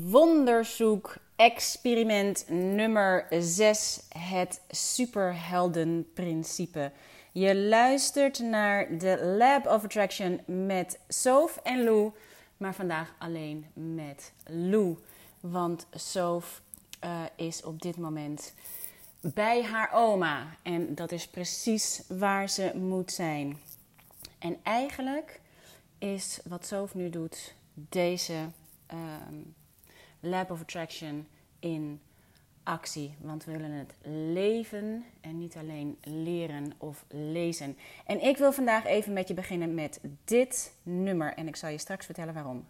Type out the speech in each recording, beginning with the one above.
Wonderzoek experiment nummer 6, het superheldenprincipe. Je luistert naar de Lab of Attraction met Sof en Lou, maar vandaag alleen met Lou. Want Sof uh, is op dit moment bij haar oma en dat is precies waar ze moet zijn. En eigenlijk is wat Sof nu doet deze um, Lab of Attraction in actie. Want we willen het leven en niet alleen leren of lezen. En ik wil vandaag even met je beginnen met dit nummer. En ik zal je straks vertellen waarom.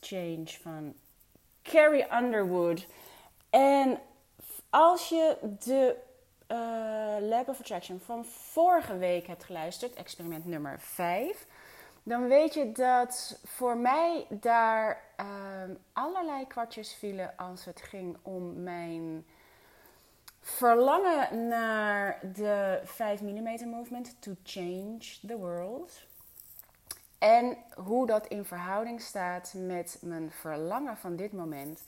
Change van Carrie Underwood. En als je de uh, Lab of Attraction van vorige week hebt geluisterd, experiment nummer 5, dan weet je dat voor mij daar uh, allerlei kwartjes vielen als het ging om mijn verlangen naar de 5 mm movement to change the world. En hoe dat in verhouding staat met mijn verlangen van dit moment,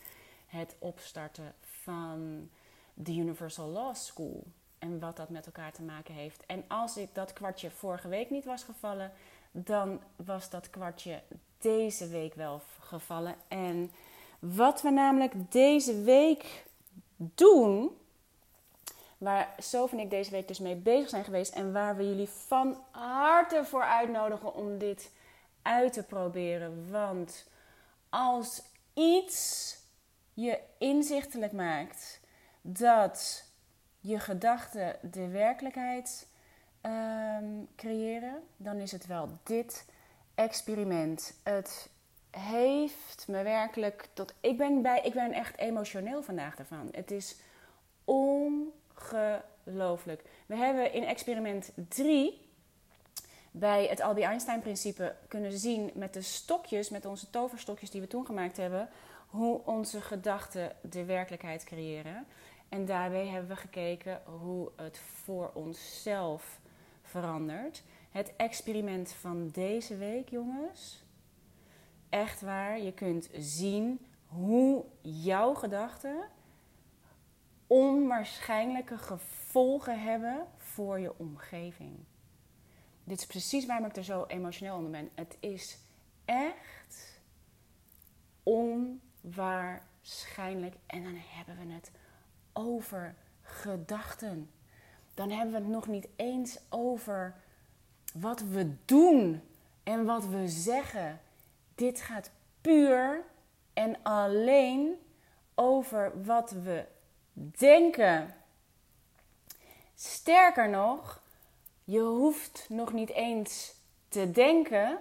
het opstarten van de Universal Law School. En wat dat met elkaar te maken heeft. En als ik dat kwartje vorige week niet was gevallen, dan was dat kwartje deze week wel gevallen. En wat we namelijk deze week doen, waar Sof en ik deze week dus mee bezig zijn geweest en waar we jullie van harte voor uitnodigen om dit uit te proberen. Want als iets je inzichtelijk maakt dat je gedachten de werkelijkheid um, creëren, dan is het wel dit experiment. Het heeft me werkelijk tot. Ik ben, bij, ik ben echt emotioneel vandaag ervan. Het is ongelooflijk. We hebben in experiment 3 bij het Albie Einstein-principe kunnen zien met de stokjes, met onze toverstokjes die we toen gemaakt hebben, hoe onze gedachten de werkelijkheid creëren. En daarbij hebben we gekeken hoe het voor onszelf verandert. Het experiment van deze week, jongens. Echt waar, je kunt zien hoe jouw gedachten onwaarschijnlijke gevolgen hebben voor je omgeving. Dit is precies waarom ik er zo emotioneel onder ben. Het is echt onwaarschijnlijk. En dan hebben we het over gedachten. Dan hebben we het nog niet eens over wat we doen en wat we zeggen. Dit gaat puur en alleen over wat we denken. Sterker nog, je hoeft nog niet eens te denken.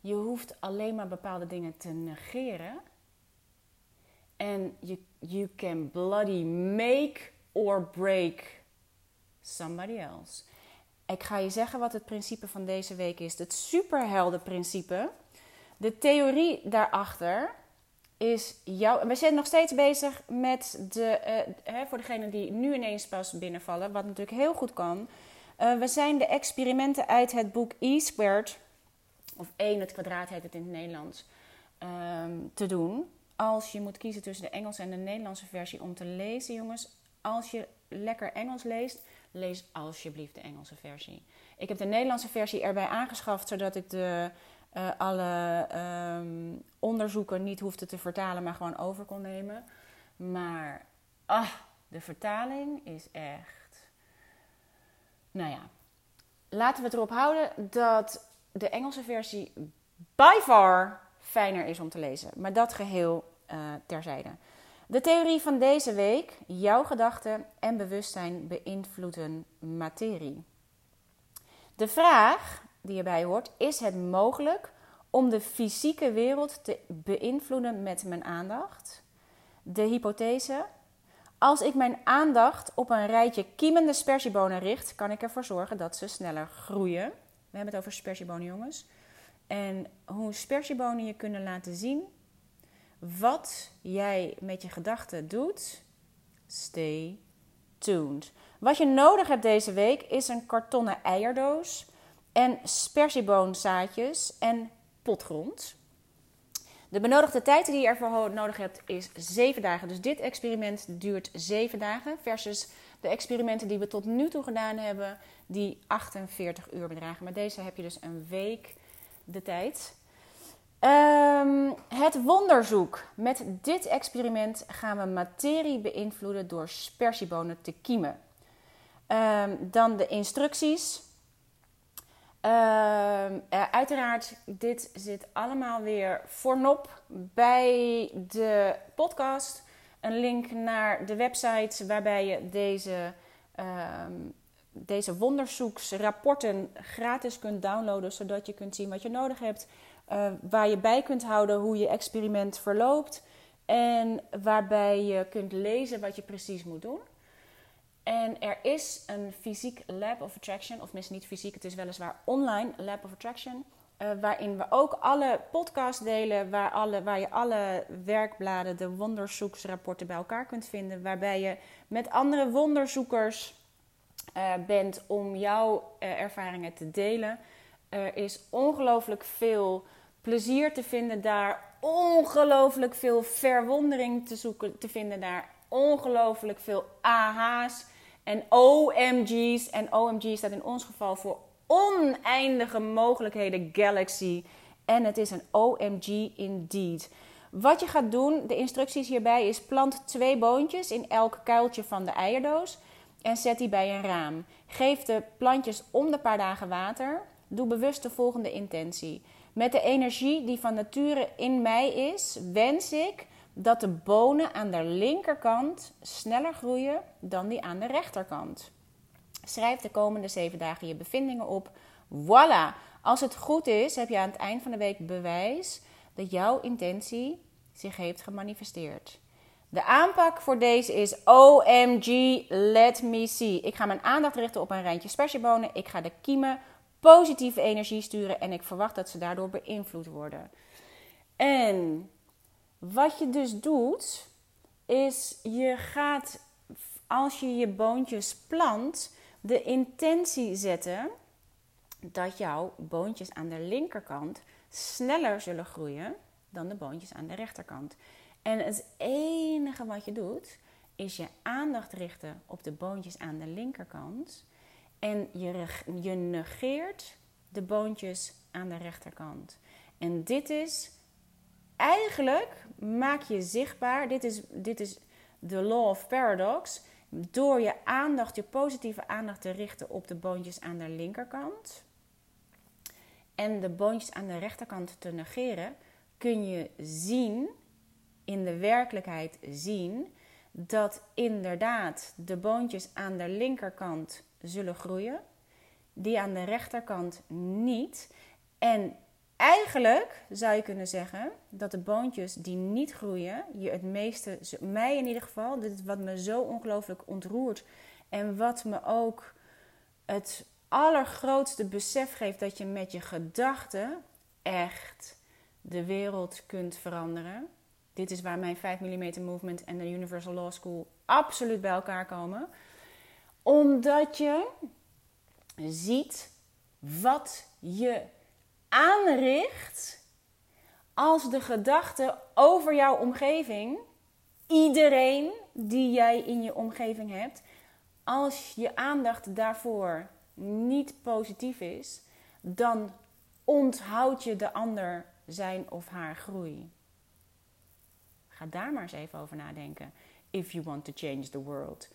Je hoeft alleen maar bepaalde dingen te negeren. En you, you can bloody make or break somebody else. Ik ga je zeggen wat het principe van deze week is. Het superheldenprincipe. De theorie daarachter is jouw. We zijn nog steeds bezig met de. Uh, voor degenen die nu ineens pas binnenvallen, wat natuurlijk heel goed kan. Uh, we zijn de experimenten uit het boek E Squared, of 1 het kwadraat heet het in het Nederlands, um, te doen. Als je moet kiezen tussen de Engelse en de Nederlandse versie om te lezen, jongens. Als je lekker Engels leest, lees alsjeblieft de Engelse versie. Ik heb de Nederlandse versie erbij aangeschaft, zodat ik de, uh, alle um, wonderzoeker niet hoefde te vertalen, maar gewoon over kon nemen. Maar ah, de vertaling is echt. Nou ja, laten we het erop houden dat de Engelse versie by far fijner is om te lezen. Maar dat geheel uh, terzijde. De theorie van deze week: jouw gedachten en bewustzijn beïnvloeden materie. De vraag die erbij hoort: is het mogelijk om de fysieke wereld te beïnvloeden met mijn aandacht? De hypothese: als ik mijn aandacht op een rijtje kiemende spersiebonen richt, kan ik ervoor zorgen dat ze sneller groeien. We hebben het over spersiebonen, jongens. En hoe spersiebonen je kunnen laten zien wat jij met je gedachten doet. Stay tuned. Wat je nodig hebt deze week is een kartonnen eierdoos en spersieboonzaadjes en potgrond. De benodigde tijd die je ervoor nodig hebt is 7 dagen. Dus dit experiment duurt 7 dagen versus de experimenten die we tot nu toe gedaan hebben, die 48 uur bedragen. Maar deze heb je dus een week de tijd. Um, het wonderzoek. Met dit experiment gaan we materie beïnvloeden door spersiebonen te kiemen. Um, dan de instructies. Uh, uiteraard, dit zit allemaal weer voornop bij de podcast. Een link naar de website waarbij je deze, um, deze wonderzoeksrapporten gratis kunt downloaden, zodat je kunt zien wat je nodig hebt, uh, waar je bij kunt houden hoe je experiment verloopt en waarbij je kunt lezen wat je precies moet doen. En er is een fysiek Lab of Attraction, of misschien niet fysiek, het is weliswaar online Lab of Attraction. Uh, waarin we ook alle podcasts delen, waar, alle, waar je alle werkbladen, de wonderzoeksrapporten bij elkaar kunt vinden. Waarbij je met andere wonderzoekers uh, bent om jouw uh, ervaringen te delen. Er is ongelooflijk veel plezier te vinden daar, ongelooflijk veel verwondering te, zoeken, te vinden daar, ongelooflijk veel AH's en OMG's. En OMG staat in ons geval voor oneindige mogelijkheden galaxy. En het is een OMG indeed. Wat je gaat doen, de instructies hierbij is plant twee boontjes in elk kuiltje van de eierdoos en zet die bij een raam. Geef de plantjes om de paar dagen water. Doe bewust de volgende intentie. Met de energie die van nature in mij is, wens ik dat de bonen aan de linkerkant sneller groeien dan die aan de rechterkant. Schrijf de komende zeven dagen je bevindingen op. Voilà! Als het goed is, heb je aan het eind van de week bewijs dat jouw intentie zich heeft gemanifesteerd. De aanpak voor deze is OMG, let me see. Ik ga mijn aandacht richten op een rijntje spersiebonen. Ik ga de kiemen positieve energie sturen en ik verwacht dat ze daardoor beïnvloed worden. En wat je dus doet, is je gaat als je je boontjes plant, de intentie zetten dat jouw boontjes aan de linkerkant sneller zullen groeien dan de boontjes aan de rechterkant. En het enige wat je doet, is je aandacht richten op de boontjes aan de linkerkant. En je, je negeert de boontjes aan de rechterkant. En dit is eigenlijk maak je zichtbaar, dit is, dit is de law of paradox, door je aandacht, je positieve aandacht te richten op de boontjes aan de linkerkant en de boontjes aan de rechterkant te negeren, kun je zien, in de werkelijkheid zien, dat inderdaad de boontjes aan de linkerkant zullen groeien, die aan de rechterkant niet. En eigenlijk zou je kunnen zeggen dat de boontjes die niet groeien, je het meeste, mij in ieder geval, dit is wat me zo ongelooflijk ontroert en wat me ook het allergrootste besef geeft dat je met je gedachten echt de wereld kunt veranderen. Dit is waar mijn 5 mm movement en de Universal Law School absoluut bij elkaar komen. Omdat je ziet wat je aanricht als de gedachte over jouw omgeving, iedereen die jij in je omgeving hebt, als je aandacht daarvoor niet positief is, dan onthoudt je de ander zijn of haar groei. Ga daar maar eens even over nadenken. If you want to change the world.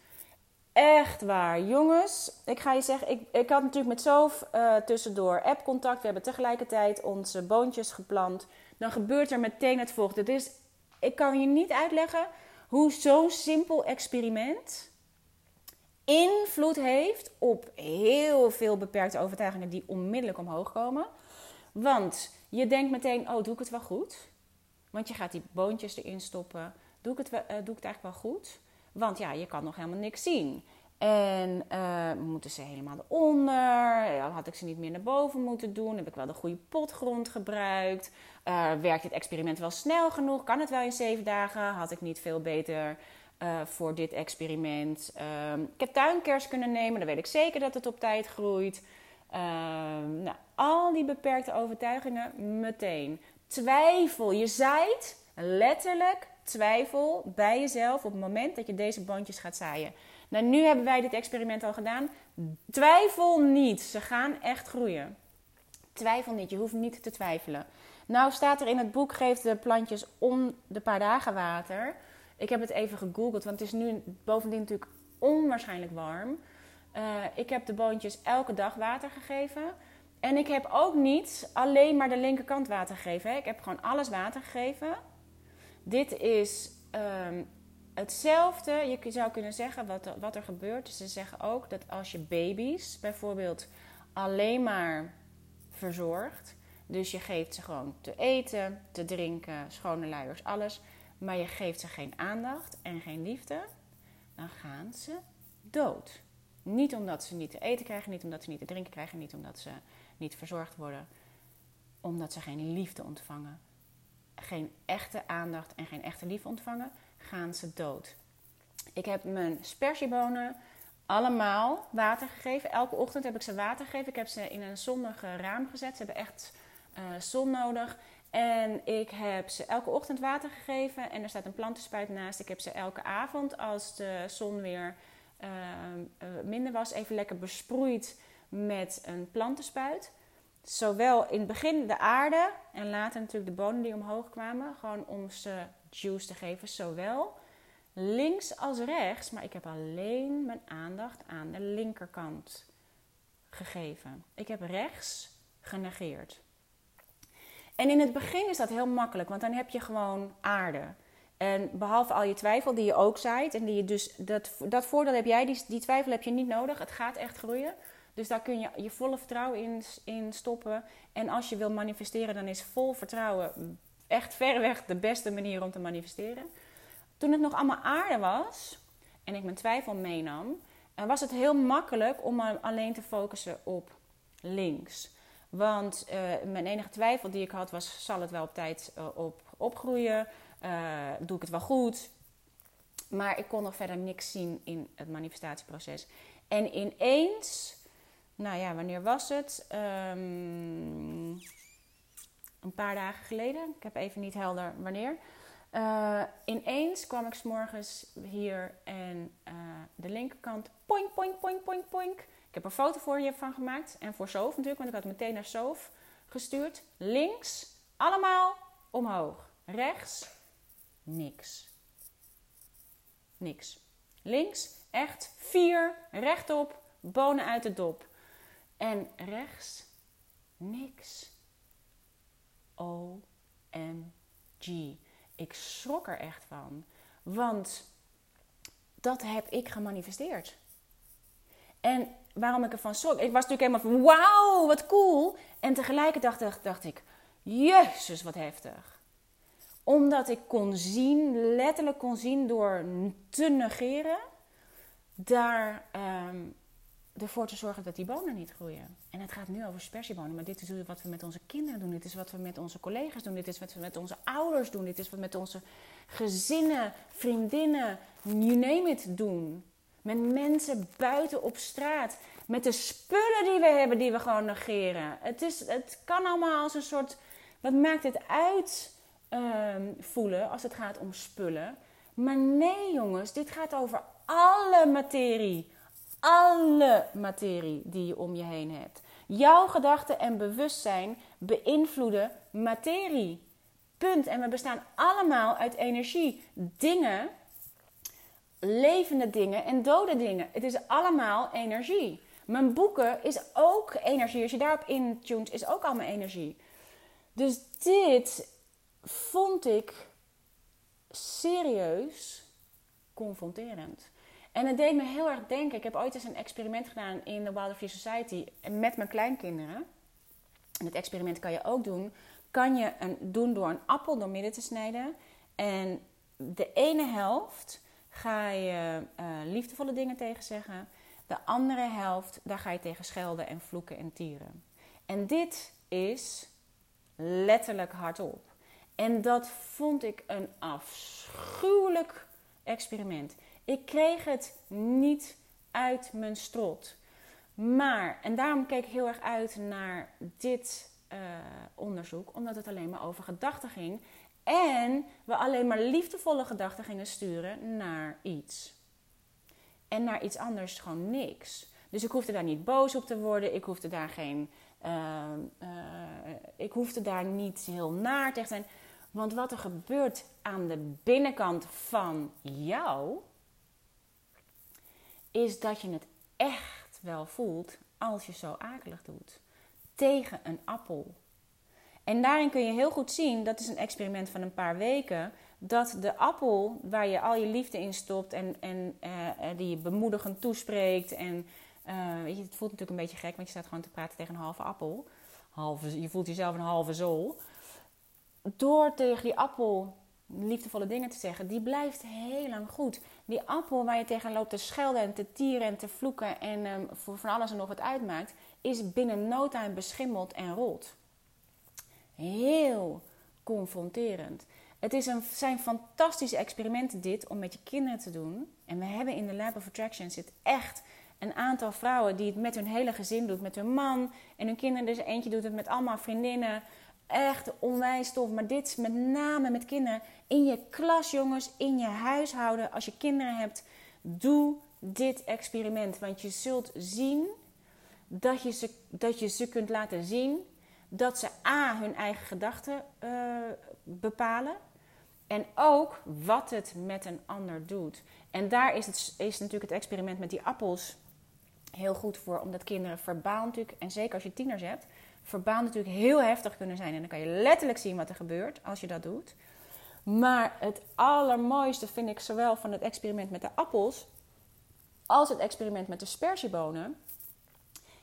Echt waar, jongens. Ik ga je zeggen, ik, ik had natuurlijk met Sof uh, tussendoor app-contact. We hebben tegelijkertijd onze boontjes geplant. Dan gebeurt er meteen het volgende. Dus ik kan je niet uitleggen hoe zo'n simpel experiment invloed heeft op heel veel beperkte overtuigingen die onmiddellijk omhoog komen. Want je denkt meteen, oh, doe ik het wel goed? Want je gaat die boontjes erin stoppen. Doe ik het, uh, doe ik het eigenlijk wel goed? Want ja, je kan nog helemaal niks zien. En uh, moeten ze helemaal eronder? Had ik ze niet meer naar boven moeten doen? Heb ik wel de goede potgrond gebruikt? Uh, werkt het experiment wel snel genoeg? Kan het wel in zeven dagen? Had ik niet veel beter uh, voor dit experiment? Ehm, ik heb tuinkers kunnen nemen, dan weet ik zeker dat het op tijd groeit. Ehm, nou, al die beperkte overtuigingen meteen. Twijfel, je zaait letterlijk twijfel bij jezelf op het moment dat je deze bandjes gaat zaaien. Nou, nu hebben wij dit experiment al gedaan. Twijfel niet, ze gaan echt groeien. Twijfel niet, je hoeft niet te twijfelen. Nou staat er in het boek, geef de plantjes om de paar dagen water. Ik heb het even gegoogeld, want het is nu bovendien natuurlijk onwaarschijnlijk warm. Uh, ik heb de boontjes elke dag water gegeven. En ik heb ook niet alleen maar de linkerkant water gegeven. Ik heb gewoon alles water gegeven. Dit is um, hetzelfde. Je zou kunnen zeggen wat wat er gebeurt. Ze zeggen ook dat als je baby's bijvoorbeeld alleen maar verzorgt. Dus je geeft ze gewoon te eten, te drinken, schone luiers, alles. Maar je geeft ze geen aandacht en geen liefde. Dan gaan ze dood. Niet omdat ze niet te eten krijgen, niet omdat ze niet te drinken krijgen, niet omdat ze niet verzorgd worden. Omdat ze geen liefde ontvangen. Geen echte aandacht en geen echte liefde ontvangen, gaan ze dood. Ik heb mijn spersiebonen allemaal water gegeven. Elke ochtend heb ik ze water gegeven. Ik heb ze in een zonnig raam gezet. Ze hebben echt uh, zon nodig. En ik heb ze elke ochtend water gegeven. En er staat een plantenspuit naast. Ik heb ze elke avond, als de zon weer uh, minder was, even lekker besproeid met een plantenspuit. Zowel in het begin de aarde en later natuurlijk de bonen die omhoog kwamen. Gewoon om ze juice te geven. Zowel links als rechts. Maar ik heb alleen mijn aandacht aan de linkerkant gegeven. Ik heb rechts genegeerd. En in het begin is dat heel makkelijk, want dan heb je gewoon aarde. En behalve al je twijfel die je ook zaait, en die je dus, dat, dat voordeel heb jij, die, die twijfel heb je niet nodig. Het gaat echt groeien. Dus daar kun je je volle vertrouwen in, in stoppen. En als je wil manifesteren, dan is vol vertrouwen echt verreweg de beste manier om te manifesteren. Toen het nog allemaal aarde was en ik mijn twijfel meenam, eh, was het heel makkelijk om alleen te focussen op links. Want uh, mijn enige twijfel die ik had was: zal het wel op tijd uh, op, opgroeien? Doe ik het wel goed? Maar ik kon nog verder niks zien in het manifestatieproces. En ineens, nou ja, wanneer was het? Um, een paar dagen geleden. Ik heb even niet helder wanneer. ineens kwam ik s'morgens hier en de linkerkant, poink, poink, poink, poink, poink ik heb een foto voor je van gemaakt. En voor Sof natuurlijk, want ik had meteen naar Sof gestuurd. Links, allemaal omhoog. Rechts, niks. Niks. Links, echt vier, rechtop, bonen uit de dop. En rechts, niks. OMG. Ik schrok er echt van. Want dat heb ik gemanifesteerd. En waarom ik ervan schrok. Ik was natuurlijk helemaal van wauw, wat cool. En tegelijkertijd dacht, ik, jezus, wat heftig. Omdat ik kon zien, letterlijk kon zien door te negeren, daar um, ervoor te zorgen dat die bonen niet groeien. En het gaat nu over spersiebonen, maar dit is wat we met onze kinderen doen. Dit is wat we met onze collega's doen. Dit is wat we met onze ouders doen. Dit is wat we met onze gezinnen, vriendinnen, you name it, doen. Met mensen buiten op straat. Met de spullen die we hebben, die we gewoon negeren. Het, is, het kan allemaal als een soort. Wat maakt het uit um, voelen als het gaat om spullen? Maar nee, jongens, dit gaat over alle materie. Alle materie die je om je heen hebt. Jouw gedachten en bewustzijn beïnvloeden materie. Punt. En we bestaan allemaal uit energie. Dingen, levende dingen en dode dingen. Het is allemaal energie. Mijn boeken is ook energie. Als je daarop intunt, is ook allemaal energie. Dus dit vond ik serieus confronterend. En het deed me heel erg denken. Ik heb ooit eens een experiment gedaan in de Wilder Free Society met mijn kleinkinderen. En het experiment kan je ook doen. Kan je een, doen door een appel door midden te snijden. En de ene helft ga je uh, liefdevolle dingen tegen zeggen. De andere helft, daar ga je tegen schelden en vloeken en tieren. En dit is letterlijk hardop. En dat vond ik een afschuwelijk experiment. Ik kreeg het niet uit mijn strot. Maar, en daarom keek ik heel erg uit naar dit uh, onderzoek, omdat het alleen maar over gedachten ging. En we alleen maar liefdevolle gedachten gingen sturen naar iets. En naar iets anders gewoon niks. Dus ik hoefde daar niet boos op te worden. Ik hoefde daar geen. Uh, uh, ik hoefde daar niet heel naar te zijn. Want wat er gebeurt aan de binnenkant van jou, is dat je het echt wel voelt als je zo akelig doet. Tegen een appel. En daarin kun je heel goed zien, dat is een experiment van een paar weken, dat de appel waar je al je liefde in stopt en, en uh, die je bemoedigend toespreekt. En uh, weet je, het voelt natuurlijk een beetje gek, want je staat gewoon te praten tegen een halve appel. Halve, je voelt jezelf een halve zool. Door tegen die appel liefdevolle dingen te zeggen, die blijft heel lang goed. Die appel waar je tegen loopt te schelden en te tieren en te vloeken en um, voor van alles en nog wat uitmaakt, is binnen no time beschimmeld en rot. Heel confronterend. Het is een, zijn fantastische experimenten dit om met je kinderen te doen. En we hebben in de Lab of Attraction zit echt een aantal vrouwen die het met hun hele gezin doet. Met hun man en hun kinderen. Dus eentje doet het met allemaal vriendinnen. Echt onwijs tof. Maar dit met name met kinderen. In je klas, jongens. In je huishouden. Als je kinderen hebt. Doe dit experiment. Want je zult zien dat je ze, dat je ze kunt laten zien. Dat ze A. hun eigen gedachten uh, bepalen. En ook wat het met een ander doet. En daar is, het, is natuurlijk het experiment met die appels heel goed voor. Omdat kinderen verbaal natuurlijk, en zeker als je tieners hebt, verbaal natuurlijk heel heftig kunnen zijn. En dan kan je letterlijk zien wat er gebeurt als je dat doet. Maar het allermooiste vind ik zowel van het experiment met de appels als het experiment met de spersiebonen,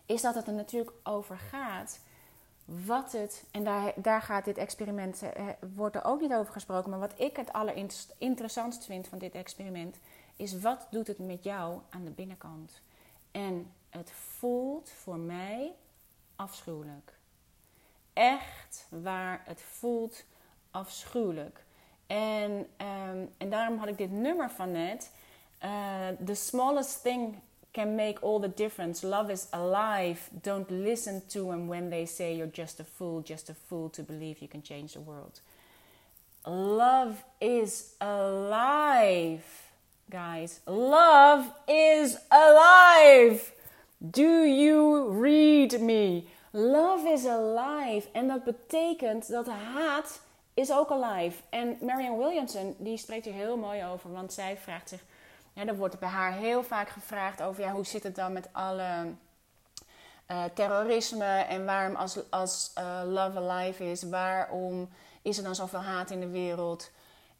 is dat het er natuurlijk over gaat wat het, en daar, daar gaat dit experiment, eh, wordt er ook niet over gesproken, maar wat ik het allerinteressantst vind van dit experiment, is wat doet het met jou aan de binnenkant? En het voelt voor mij afschuwelijk. Echt waar, het voelt afschuwelijk. En, um, en daarom had ik dit nummer van net. Uh, the smallest thing can make all the difference. Love is alive. Don't listen to them when they say you're just a fool, just a fool to believe you can change the world. Love is alive, guys. Love is alive. Do you read me? Love is alive. En dat betekent dat haat is ook alive. En Marianne Williamson, die spreekt hier heel mooi over. Want zij vraagt zich ja, er wordt bij haar heel vaak gevraagd over ja, hoe zit het dan met alle uh, terrorisme en waarom als, als uh, Love Alive is, waarom is er dan zoveel haat in de wereld?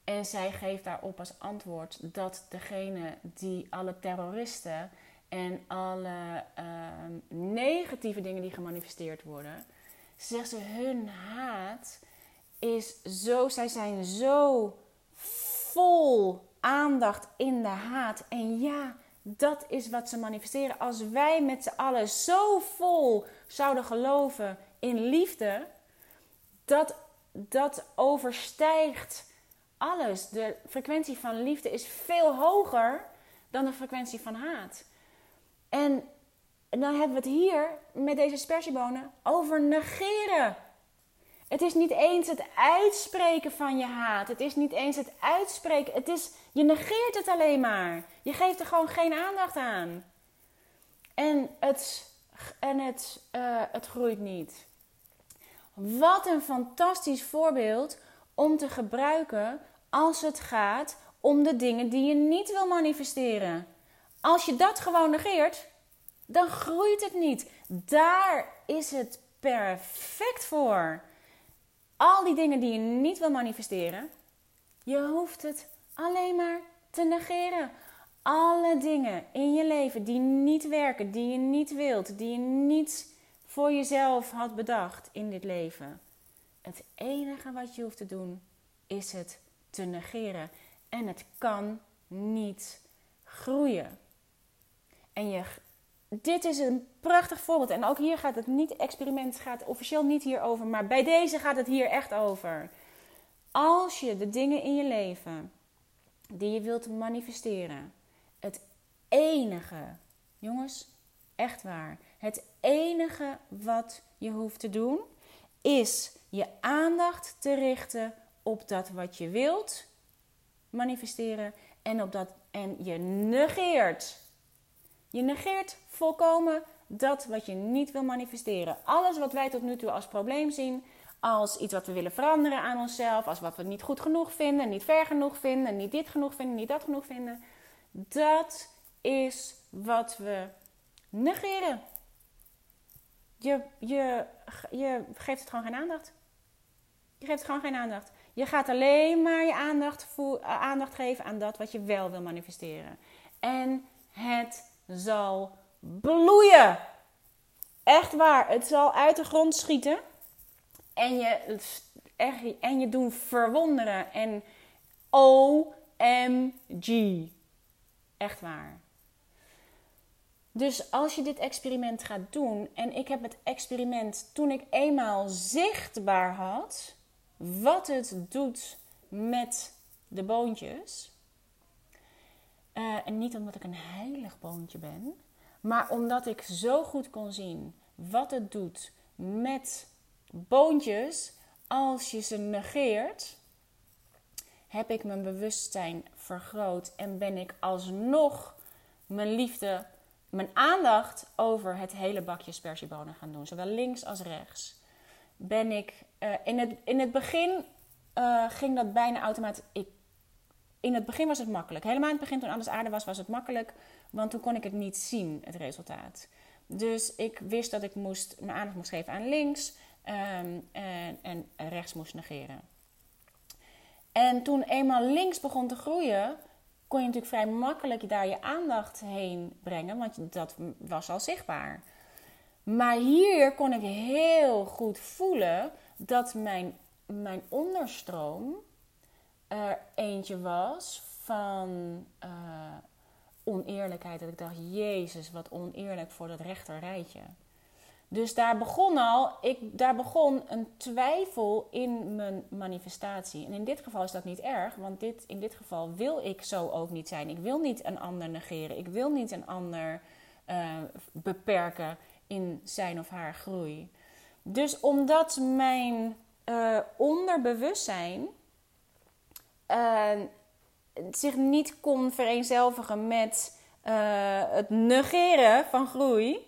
En zij geeft daarop als antwoord dat degene die alle terroristen en alle uh, negatieve dingen die gemanifesteerd worden, zegt ze hun haat is zo, zij zijn zo vol aandacht in de haat. En ja, dat is wat ze manifesteren. Als wij met z'n allen zo vol zouden geloven in liefde, dat, dat overstijgt alles. De frequentie van liefde is veel hoger dan de frequentie van haat. En dan hebben we het hier met deze spersiebonen over negeren. Het is niet eens het uitspreken van je haat. Het is niet eens het uitspreken. Het is, je negeert het alleen maar. Je geeft er gewoon geen aandacht aan. En het, en het, uh, het groeit niet. Wat een fantastisch voorbeeld om te gebruiken als het gaat om de dingen die je niet wil manifesteren. Als je dat gewoon negeert, dan groeit het niet. Daar is het perfect voor. Al die dingen die je niet wil manifesteren, je hoeft het alleen maar te negeren. Alle dingen in je leven die niet werken, die je niet wilt, die je niet voor jezelf had bedacht in dit leven. Het enige wat je hoeft te doen is het te negeren. En het kan niet groeien. En je, dit is een prachtig voorbeeld. En ook hier gaat het niet, experiment gaat officieel niet hierover, maar bij deze gaat het hier echt over. Als je de dingen in je leven die je wilt manifesteren, het enige, jongens, echt waar, het enige wat je hoeft te doen is je aandacht te richten op dat wat je wilt manifesteren en op dat en je negeert. Je negeert volkomen dat wat je niet wil manifesteren. Alles wat wij tot nu toe als probleem zien, als iets wat we willen veranderen aan onszelf, als wat we niet goed genoeg vinden, niet ver genoeg vinden, niet dit genoeg vinden, niet dat genoeg vinden, dat is wat we negeren. Je, je, je geeft het gewoon geen aandacht. Je geeft het gewoon geen aandacht. Je gaat alleen maar je aandacht, eh, aandacht geven aan dat wat je wel wil manifesteren. En het zal bloeien. Echt waar. Het zal uit de grond schieten. En je, en je doen verwonderen. En OMG. Echt waar. Dus als je dit experiment gaat doen, en ik heb het experiment toen ik eenmaal zichtbaar had wat het doet met de boontjes. Uh, en niet omdat ik een heilig boontje ben, maar omdat ik zo goed kon zien wat het doet met boontjes als je ze negeert, heb ik mijn bewustzijn vergroot en ben ik alsnog mijn liefde, mijn aandacht over het hele bakje spersiebonen gaan doen, zowel links als rechts. Ben ik uh, in, het, in het begin uh, ging dat bijna automatisch. In het begin was het makkelijk. Helemaal in het begin, toen alles aarde was, was het makkelijk. Want toen kon ik het niet zien, het resultaat. Dus ik wist dat ik moest, mijn aandacht moest geven aan links um, en, en rechts moest negeren. En toen eenmaal links begon te groeien, kon je natuurlijk vrij makkelijk daar je aandacht heen brengen, want dat was al zichtbaar. Maar hier kon ik heel goed voelen dat mijn, mijn onderstroom er eentje was van uh, oneerlijkheid. Dat ik dacht, Jezus, wat oneerlijk voor dat rechter rijtje. Dus daar begon al, ik, daar begon een twijfel in mijn manifestatie. En in dit geval is dat niet erg, want dit, in dit geval wil ik zo ook niet zijn. Ik wil niet een ander negeren. Ik wil niet een ander uh, beperken in zijn of haar groei. Dus omdat mijn uh, onderbewustzijn uh, zich niet kon vereenzelvigen met uh, het negeren van groei,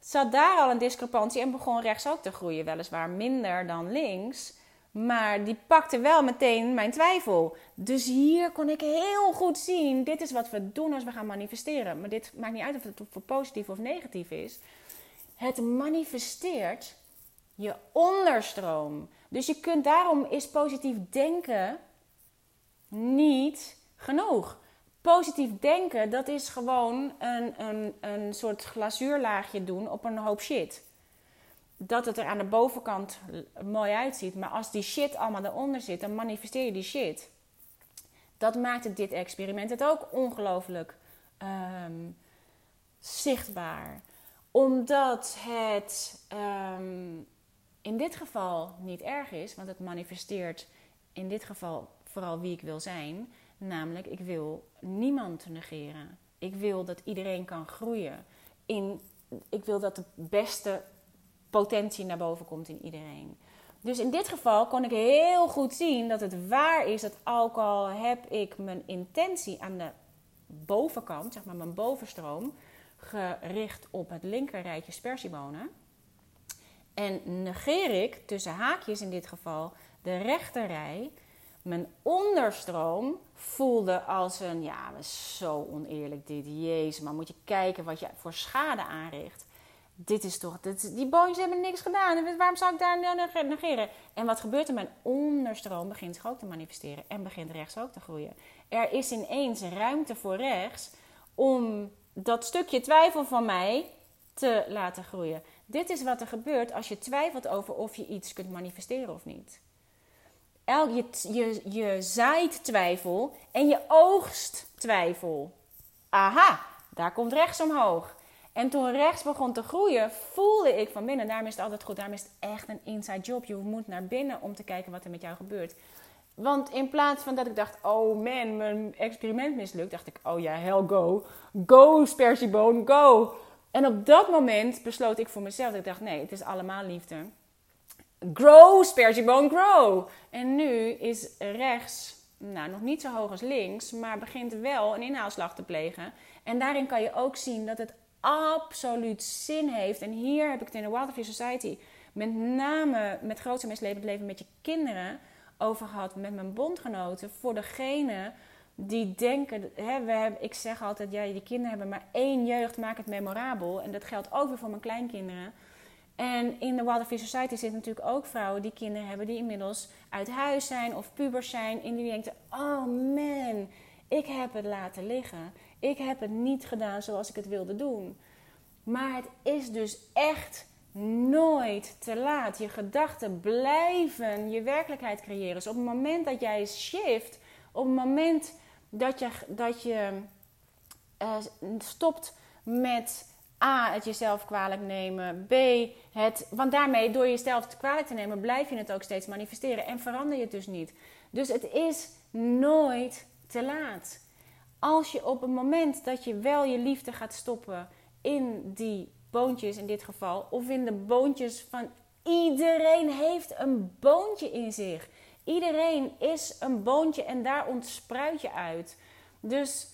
zat daar al een discrepantie en begon rechts ook te groeien. Weliswaar minder dan links, maar die pakte wel meteen mijn twijfel. Dus hier kon ik heel goed zien: dit is wat we doen als we gaan manifesteren. Maar dit maakt niet uit of het voor positief of negatief is. Het manifesteert je onderstroom. Dus je kunt daarom is positief denken niet genoeg. Positief denken, dat is gewoon een, een, een soort glazuurlaagje doen op een hoop shit. Dat het er aan de bovenkant mooi uitziet. Maar als die shit allemaal eronder zit, dan manifesteer je die shit. Dat maakt dit experiment het ook ongelooflijk um, zichtbaar. Omdat het um, in dit geval niet erg is, want het manifesteert in dit geval vooral wie ik wil zijn. Namelijk, ik wil niemand negeren. Ik wil dat iedereen kan groeien. In, ik wil dat de beste potentie naar boven komt in iedereen. Dus in dit geval kon ik heel goed zien dat het waar is dat ook al heb ik mijn intentie aan de bovenkant, zeg maar mijn bovenstroom, gericht op het linkerrijtje spersiebonen en negeer ik, tussen haakjes in dit geval, de rechterrij, mijn onderstroom voelde als een, ja, zo oneerlijk dit, jezus, maar moet je kijken wat je voor schade aanricht. Dit is toch, dit, die boontjes hebben niks gedaan, waarom zou ik daar nou negeren? En wat gebeurt er? Mijn onderstroom begint zich ook te manifesteren en begint rechts ook te groeien. Er is ineens ruimte voor rechts om dat stukje twijfel van mij te laten groeien. Dit is wat er gebeurt als je twijfelt over of je iets kunt manifesteren of niet. El, je, je, je zaait twijfel en je oogst twijfel. Aha, daar komt rechts omhoog. En toen rechts begon te groeien, voelde ik van binnen, daarom is het altijd goed, daarom is het echt een inside job. Je moet naar binnen om te kijken wat er met jou gebeurt. Want in plaats van dat ik dacht, oh man, mijn experiment mislukt, dacht ik, oh ja, hell go. Go, spersieboon, go. En op dat moment besloot ik voor mezelf, dat ik dacht, nee, het is allemaal liefde. Grow, spersieboon, grow. En nu is rechts, nou nog niet zo hoog als links, maar begint wel een inhaalslag te plegen. En daarin kan je ook zien dat het absoluut zin heeft. En hier heb ik het in de Wildlife Society met name met grootste misleven leven met je kinderen over gehad met mijn bondgenoten. Voor degene die denken, hè, we hebben, ik zeg altijd, ja, die kinderen hebben maar één jeugd, maak het memorabel. En dat geldt ook weer voor mijn kleinkinderen. En in de Wildlife Society zitten natuurlijk ook vrouwen die kinderen hebben die inmiddels uit huis zijn of pubers zijn. En die denken, oh man, ik heb het laten liggen. Ik heb het niet gedaan zoals ik het wilde doen. Maar het is dus echt nooit te laat. Je gedachten blijven je werkelijkheid creëren. Dus op het moment dat jij shift, op het moment dat je, dat je uh, stopt met A, het jezelf kwalijk nemen. B, het. Want daarmee, door jezelf kwalijk te nemen, blijf je het ook steeds manifesteren. En verander je het dus niet. Dus het is nooit te laat. Als je op het moment dat je wel je liefde gaat stoppen in die boontjes in dit geval, of in de boontjes van iedereen heeft een boontje in zich. Iedereen is een boontje en daar ontspruit je uit. Dus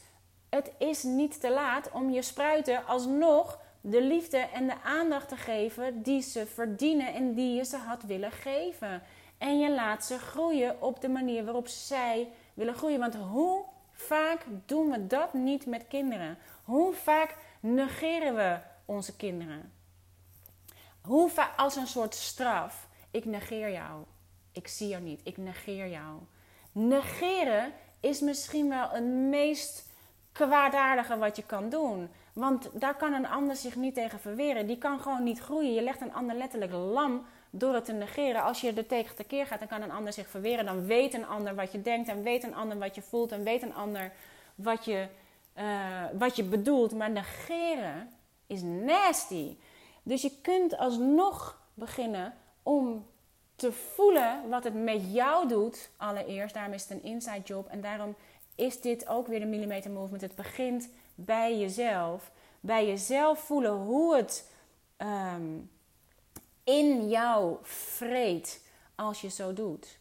het is niet te laat om je spruiten alsnog de liefde en de aandacht te geven die ze verdienen en die je ze had willen geven. En je laat ze groeien op de manier waarop zij willen groeien. Want hoe vaak doen we dat niet met kinderen? Hoe vaak negeren we onze kinderen? Hoe vaak als een soort straf? Ik negeer jou. Ik zie jou niet. Ik negeer jou. Negeren is misschien wel het meest kwaadaardige wat je kan doen. Want daar kan een ander zich niet tegen verweren. Die kan gewoon niet groeien. Je legt een ander letterlijk lam door het te negeren. Als je er tegen tekeer gaat, dan kan een ander zich verweren. Dan weet een ander wat je denkt. En weet een ander wat je voelt. En weet een ander wat je, uh, wat je bedoelt. Maar negeren is nasty. Dus je kunt alsnog beginnen om te voelen wat het met jou doet. Allereerst, daarom is het een inside job. En daarom is dit ook weer de millimeter movement. Het begint bij jezelf. Bij jezelf voelen hoe het ehm, in jou vreet als je zo doet.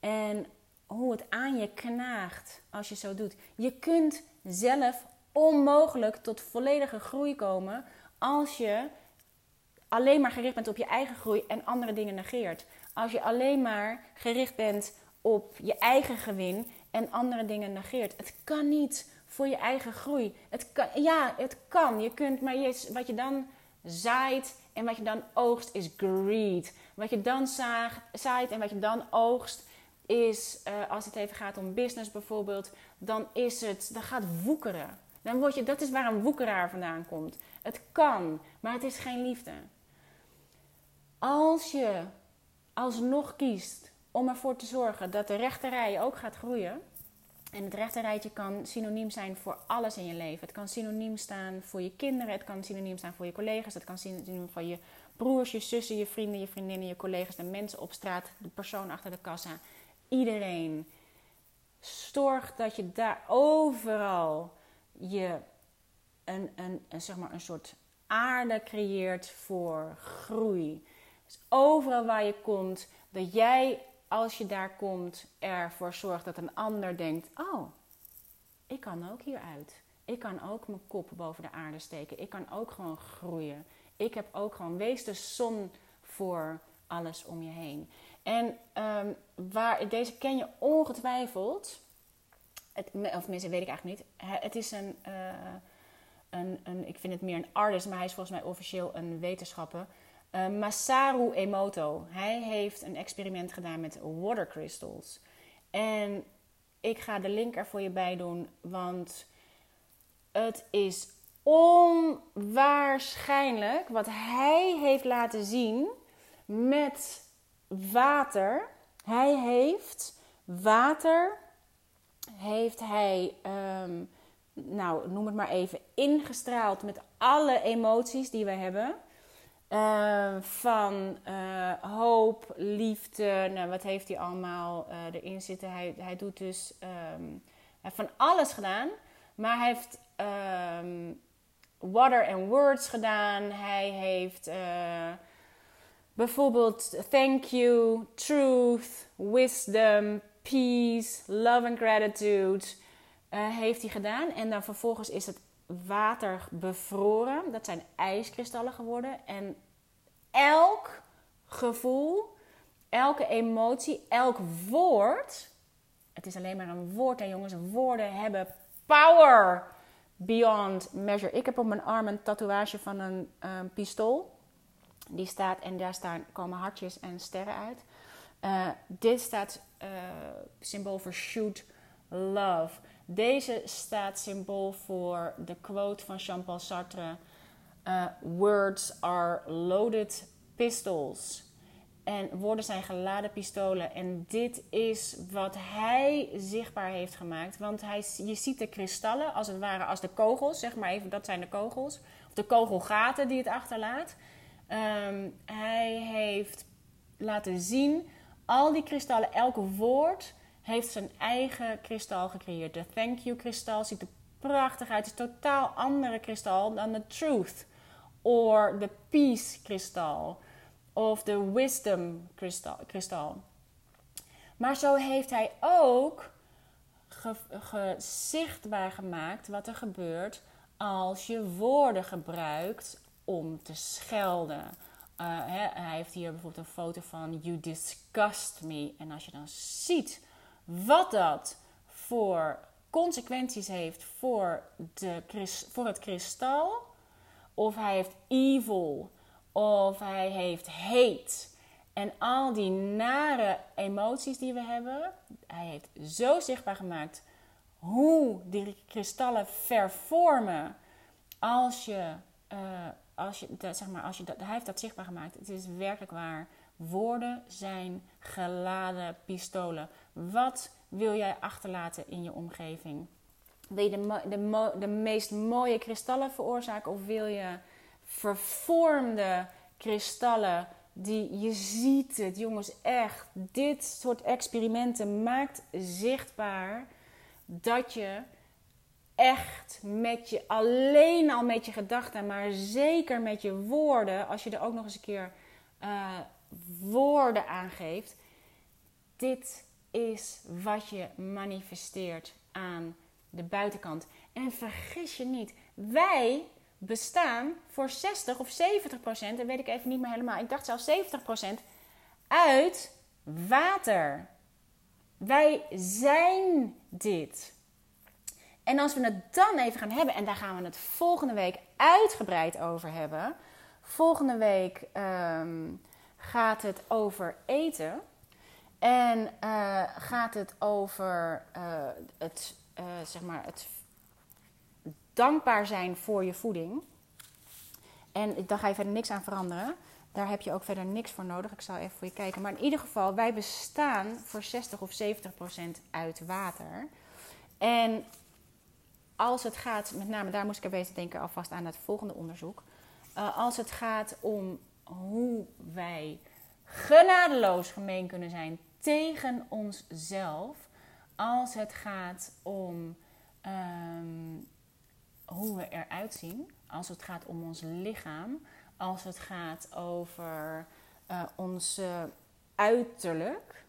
En hoe het aan je knaagt als je zo doet. Je kunt zelf onmogelijk tot volledige groei komen als je alleen maar gericht bent op je eigen groei en andere dingen negeert. Als je alleen maar gericht bent op je eigen gewin en andere dingen negeert. Het kan niet voor je eigen groei. Het kan, ja, het kan. Je kunt, maar je, wat je dan zaait en wat je dan oogst is greed. Wat je dan zaait en wat je dan oogst is, uh, als het even gaat om business bijvoorbeeld, dan is het, dan gaat woekeren. Dan word je, dat is waar een woekeraar vandaan komt. Het kan, maar het is geen liefde. Als je alsnog kiest om ervoor te zorgen dat de rechterrij ook gaat groeien. En het rechterrijtje kan synoniem zijn voor alles in je leven. Het kan synoniem staan voor je kinderen, het kan synoniem staan voor je collega's, het kan synoniem voor je broers, je zussen, je vrienden, je vriendinnen, je collega's, de mensen op straat, de persoon achter de kassa. Iedereen. Zorg dat je daar overal je een, een, een, zeg maar een soort aarde creëert voor groei. Dus overal waar je komt, dat jij als je daar komt ervoor zorgt dat een ander denkt: Oh, ik kan ook hieruit. Ik kan ook mijn kop boven de aarde steken. Ik kan ook gewoon groeien. Ik heb ook gewoon, wees de zon voor alles om je heen. En um, waar, deze ken je ongetwijfeld. Het, of mensen weet ik eigenlijk niet. Het is een, uh, een, een, ik vind het meer een artist, maar hij is volgens mij officieel een wetenschapper. Uh, Masaru Emoto. Hij heeft een experiment gedaan met water crystals. En ik ga de link er voor je bij doen, want het is onwaarschijnlijk wat hij heeft laten zien met water. Hij heeft water, heeft hij, um, nou noem het maar even, ingestraald met alle emoties die we hebben. Uh, van uh, hoop, liefde, nou, wat heeft hij allemaal uh, erin zitten? Hij, hij doet dus um, hij heeft van alles gedaan, maar hij heeft um, water and words gedaan. Hij heeft bijvoorbeeld thank you, truth, wisdom, peace, love and gratitude heeft hij gedaan. En dan vervolgens is het water bevroren. Dat zijn ijskristallen geworden. En elk gevoel, elke emotie, elk woord. Het is alleen maar een woord, en jongens. Woorden hebben power beyond measure. Ik heb op mijn arm een tatoeage van een pistool. Die staat en daar staan, komen hartjes en sterren uit. Uh, dit staat uh, symbool voor shoot love. Deze staat symbool voor de quote van Jean-Paul Sartre: uh, Words are loaded pistols. En woorden zijn geladen pistolen. En dit is wat hij zichtbaar heeft gemaakt. Want hij, je ziet de kristallen als het ware als de kogels, zeg maar even, dat zijn de kogels. Of de kogelgaten die het achterlaat. Um, hij heeft laten zien, al die kristallen, elk woord heeft zijn eigen kristal gecreëerd. De thank you kristal ziet er prachtig uit. Het is een totaal andere kristal dan de truth. Of de peace kristal. Of de wisdom kristal. Maar zo heeft hij ook gezichtbaar gemaakt wat er gebeurt als je woorden gebruikt om te schelden. Uh, hij heeft hier bijvoorbeeld een foto van You disgust me. En als je dan ziet wat dat voor consequenties heeft voor, de, voor het kristal. Of hij heeft evil. Of hij heeft hate. En al die nare emoties die we hebben. Hij heeft zo zichtbaar gemaakt hoe die kristallen vervormen. Als je, uh, als je, zeg maar, als je dat, hij heeft dat zichtbaar gemaakt. Het is werkelijk waar. Woorden zijn geladen pistolen. Wat wil jij achterlaten in je omgeving? Wil je de, de, de meest mooie kristallen veroorzaken of wil je vervormde kristallen die je ziet het, jongens, echt. Dit soort experimenten maakt zichtbaar dat je echt met je, alleen al met je gedachten, maar zeker met je woorden, als je er ook nog eens een keer uh, woorden aangeeft, dit is wat je manifesteert aan de buitenkant. En vergis je niet, wij bestaan voor 60 of 70 procent, dat weet ik even niet meer helemaal, ik dacht zelfs 70 procent, uit water. Wij zijn dit. En als we het dan even gaan hebben, en daar gaan we het volgende week uitgebreid over hebben. Volgende week um, gaat het over eten. En uh, gaat het over uh, het, uh, zeg maar het dankbaar zijn voor je voeding. En daar ga je verder niks aan veranderen. Daar heb je ook verder niks voor nodig. Ik zal even voor je kijken. Maar in ieder geval, wij bestaan voor 60 of 70 procent uit water. En als het gaat, met name daar moest ik weten denken alvast aan het volgende onderzoek. als het gaat om hoe wij genadeloos gemeen kunnen zijn tegen onszelf als het gaat om um, hoe we eruit zien, als het gaat om ons lichaam, als het gaat over uh, ons uiterlijk,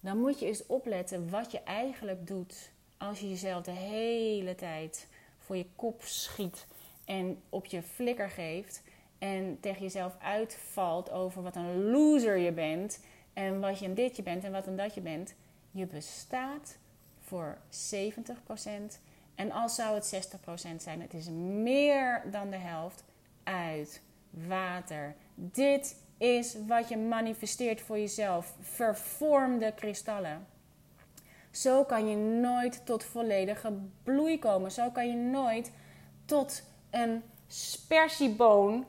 dan moet je eens opletten wat je eigenlijk doet als je jezelf de hele tijd voor je kop schiet en op je flikker geeft en tegen jezelf uitvalt over wat een loser je bent en wat je een ditje bent en wat een datje bent. Je bestaat voor 70%. En al zou het 60% zijn, het is meer dan de helft uit water. Dit is wat je manifesteert voor jezelf. Vervormde kristallen. Zo kan je nooit tot volledige bloei komen. Zo kan je nooit tot een spersieboon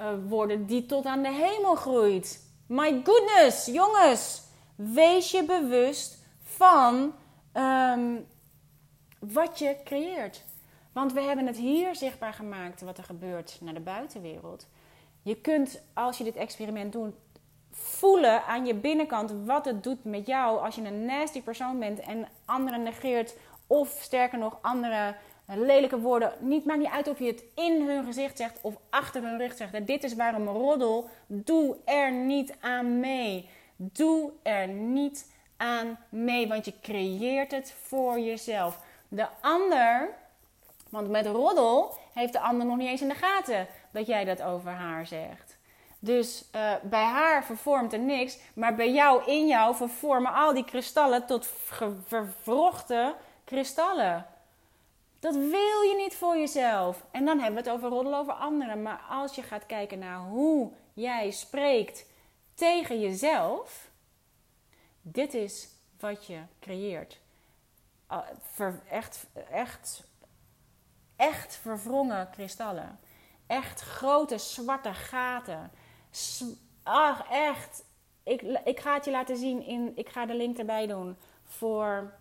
uh, worden die tot aan de hemel groeit. My goodness, jongens, wees je bewust van ehm, wat je creëert. Want we hebben het hier zichtbaar gemaakt wat er gebeurt naar de buitenwereld. Je kunt, als je dit experiment doet, voelen aan je binnenkant wat het doet met jou als je een nasty persoon bent en anderen negeert. Of sterker nog, andere lelijke woorden. Niet, maakt niet uit of je het in hun gezicht zegt of achter hun rug zegt. Dit is waarom roddel. Doe er niet aan mee. Doe er niet aan mee, want je creëert het voor jezelf. De ander, want met roddel heeft de ander nog niet eens in de gaten dat jij dat over haar zegt. Dus uh, bij haar vervormt er niks, maar bij jou, in jou, vervormen al die kristallen tot vervrochte kristallen. Dat wil je niet voor jezelf. En dan hebben we het over roddelen over anderen. Maar als je gaat kijken naar hoe jij spreekt tegen jezelf, dit is wat je creëert. Echt, echt, echt verwrongen kristallen. Echt grote zwarte gaten. Ach, echt. Ik, ik ga het je laten zien. In, ik ga de link erbij doen voor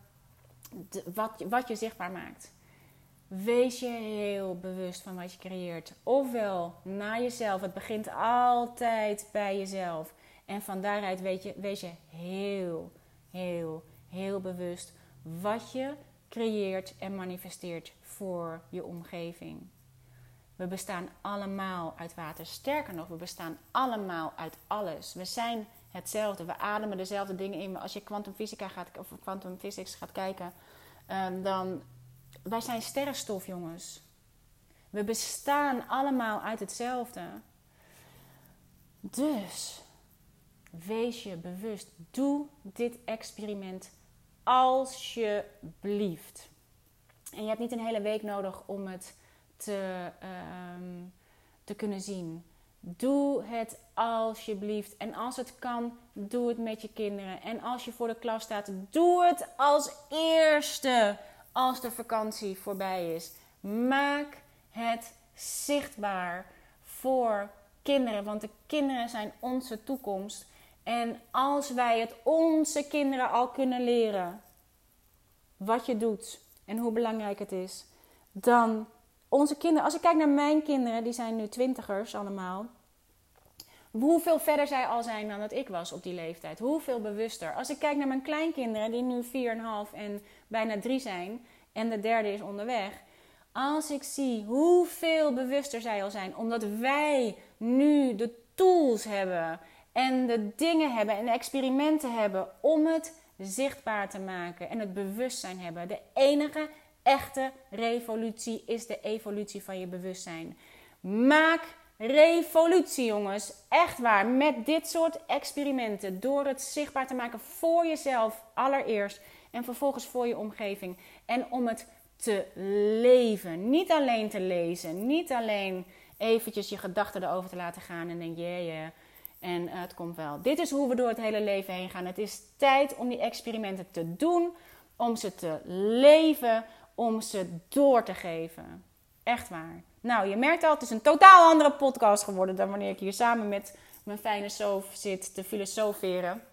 wat, wat je zichtbaar maakt. Wees je heel bewust van wat je creëert. Ofwel naar jezelf. Het begint altijd bij jezelf. En van daaruit weet je, wees je heel, heel, heel bewust wat je creëert en manifesteert voor je omgeving. We bestaan allemaal uit water. Sterker nog, we bestaan allemaal uit alles. We zijn hetzelfde. We ademen dezelfde dingen in. Als je kwantumfysica gaat of quantum physics gaat kijken, ehm, dan wij zijn sterrenstof, jongens. We bestaan allemaal uit hetzelfde. Dus wees je bewust. Doe dit experiment alsjeblieft. En je hebt niet een hele week nodig om het te, ehm, te kunnen zien. Doe het alsjeblieft. En als het kan, doe het met je kinderen. En als je voor de klas staat, doe het als eerste als de vakantie voorbij is. Maak het zichtbaar voor kinderen, want de kinderen zijn onze toekomst. En als wij het onze kinderen al kunnen leren wat je doet en hoe belangrijk het is, dan onze kinderen, als ik kijk naar mijn kinderen, die zijn nu twintigers allemaal. Hoeveel verder zij al zijn dan dat ik was op die leeftijd. Hoeveel bewuster. Als ik kijk naar mijn kleinkinderen, die nu 4,5 en bijna 3 zijn. En de derde is onderweg. Als ik zie hoeveel bewuster zij al zijn. Omdat wij nu de tools hebben. En de dingen hebben en de experimenten hebben om het zichtbaar te maken. En het bewustzijn hebben. De enige echte revolutie is de evolutie van je bewustzijn. Maak revolutie, jongens. Echt waar. Met dit soort experimenten. Door het zichtbaar te maken voor jezelf allereerst. En vervolgens voor je omgeving. En om het te leven. Niet alleen te lezen. Niet alleen eventjes je gedachten erover te laten gaan. En denk, je, En uh, het komt wel. Dit is hoe we door het hele leven heen gaan. Het is tijd om die experimenten te doen. Om ze te leven. Om ze door te geven. Echt waar. Nou, je merkt al, het is een totaal andere podcast geworden dan wanneer ik hier samen met mijn fijne Sof zit te filosoferen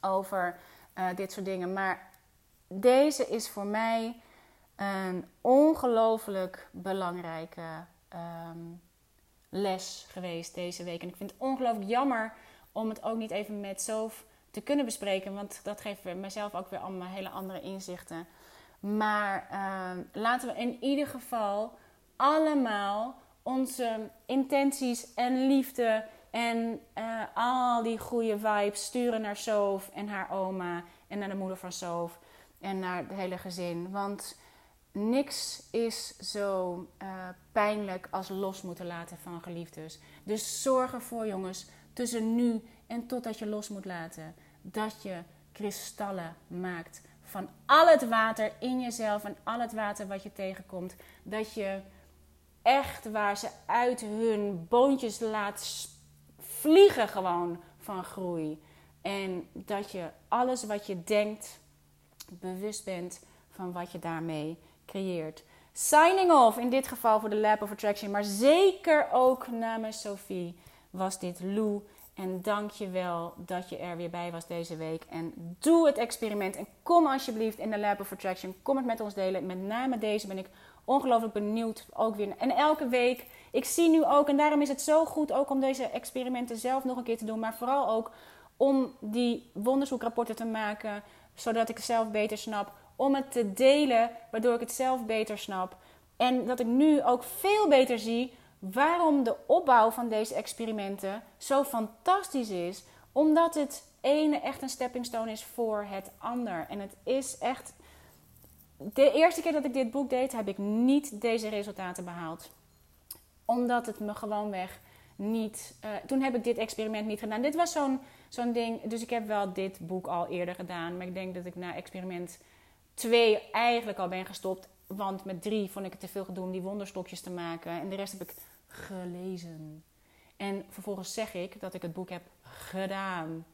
over uh, dit soort dingen. Maar deze is voor mij een ongelooflijk belangrijke um, les geweest deze week. En ik vind het ongelooflijk jammer om het ook niet even met Sof te kunnen bespreken. Want dat geeft mezelf ook weer allemaal hele andere inzichten. Maar uh, laten we in ieder geval allemaal onze intenties en liefde en uh, al die goede vibes sturen naar Sof en haar oma en naar de moeder van Sof en naar het hele gezin. Want niks is zo uh, pijnlijk als los moeten laten van geliefdes. Dus zorg ervoor, jongens, tussen nu en totdat je los moet laten. Dat je kristallen maakt van al het water in jezelf en al het water wat je tegenkomt. Dat je echt waar ze uit hun boontjes laat vliegen gewoon van groei. En dat je alles wat je denkt bewust bent van wat je daarmee creëert. Signing off in dit geval voor de Lab of Attraction, maar zeker ook namens Sophie was dit Lou. En dank je wel dat je er weer bij was deze week. En doe het experiment. En kom alsjeblieft in de Lab of Attraction. Kom het met ons delen. Met name deze ben ik ongelooflijk benieuwd. Ook weer. En elke week. Ik zie nu ook. En daarom is het zo goed ook om deze experimenten zelf nog een keer te doen. Maar vooral ook om die wonderzoekrapporten te maken. Zodat ik het zelf beter snap. Om het te delen. Waardoor ik het zelf beter snap. En dat ik nu ook veel beter zie waarom de opbouw van deze experimenten zo fantastisch is. Omdat het ene echt een stepping stone is voor het ander. En het is echt. De eerste keer dat ik dit boek deed, heb ik niet deze resultaten behaald. Omdat het me gewoonweg niet. Uh, toen heb ik dit experiment niet gedaan. Dit was zo'n zo'n ding. Dus ik heb wel dit boek al eerder gedaan. Maar ik denk dat ik na experiment 2 eigenlijk al ben gestopt. Want met 3 vond ik het te veel gedoe om die wonderstokjes te maken. En de rest heb ik gelezen. En vervolgens zeg ik dat ik het boek heb gedaan.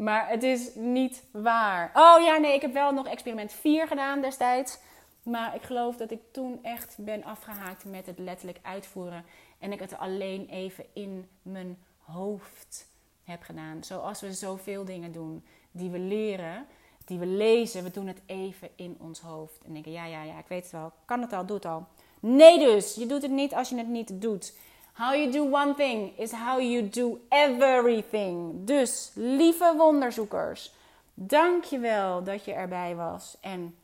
Maar het is niet waar. Oh ja, nee, ik heb wel nog experiment 4 gedaan destijds. Maar ik geloof dat ik toen echt ben afgehaakt met het letterlijk uitvoeren. En ik het alleen even in mijn hoofd heb gedaan. Zoals we zoveel dingen doen die we leren, die we lezen. We doen het even in ons hoofd. En denken, ja, ja, ja, ik weet het wel. Kan het al, doe het al. Nee dus, je doet het niet als je het niet doet. How you do one thing is how you do everything. Dus, lieve wonderzoekers, dank je wel dat je erbij was. En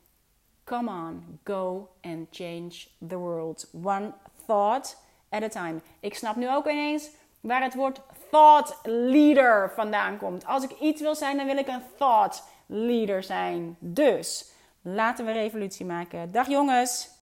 come on, go and change the world. One thought at a time. Ik snap nu ook ineens waar het woord thought leader vandaan komt. Als ik iets wil zijn, dan wil ik een thought leader zijn. Dus, laten we revolutie maken. Dag jongens!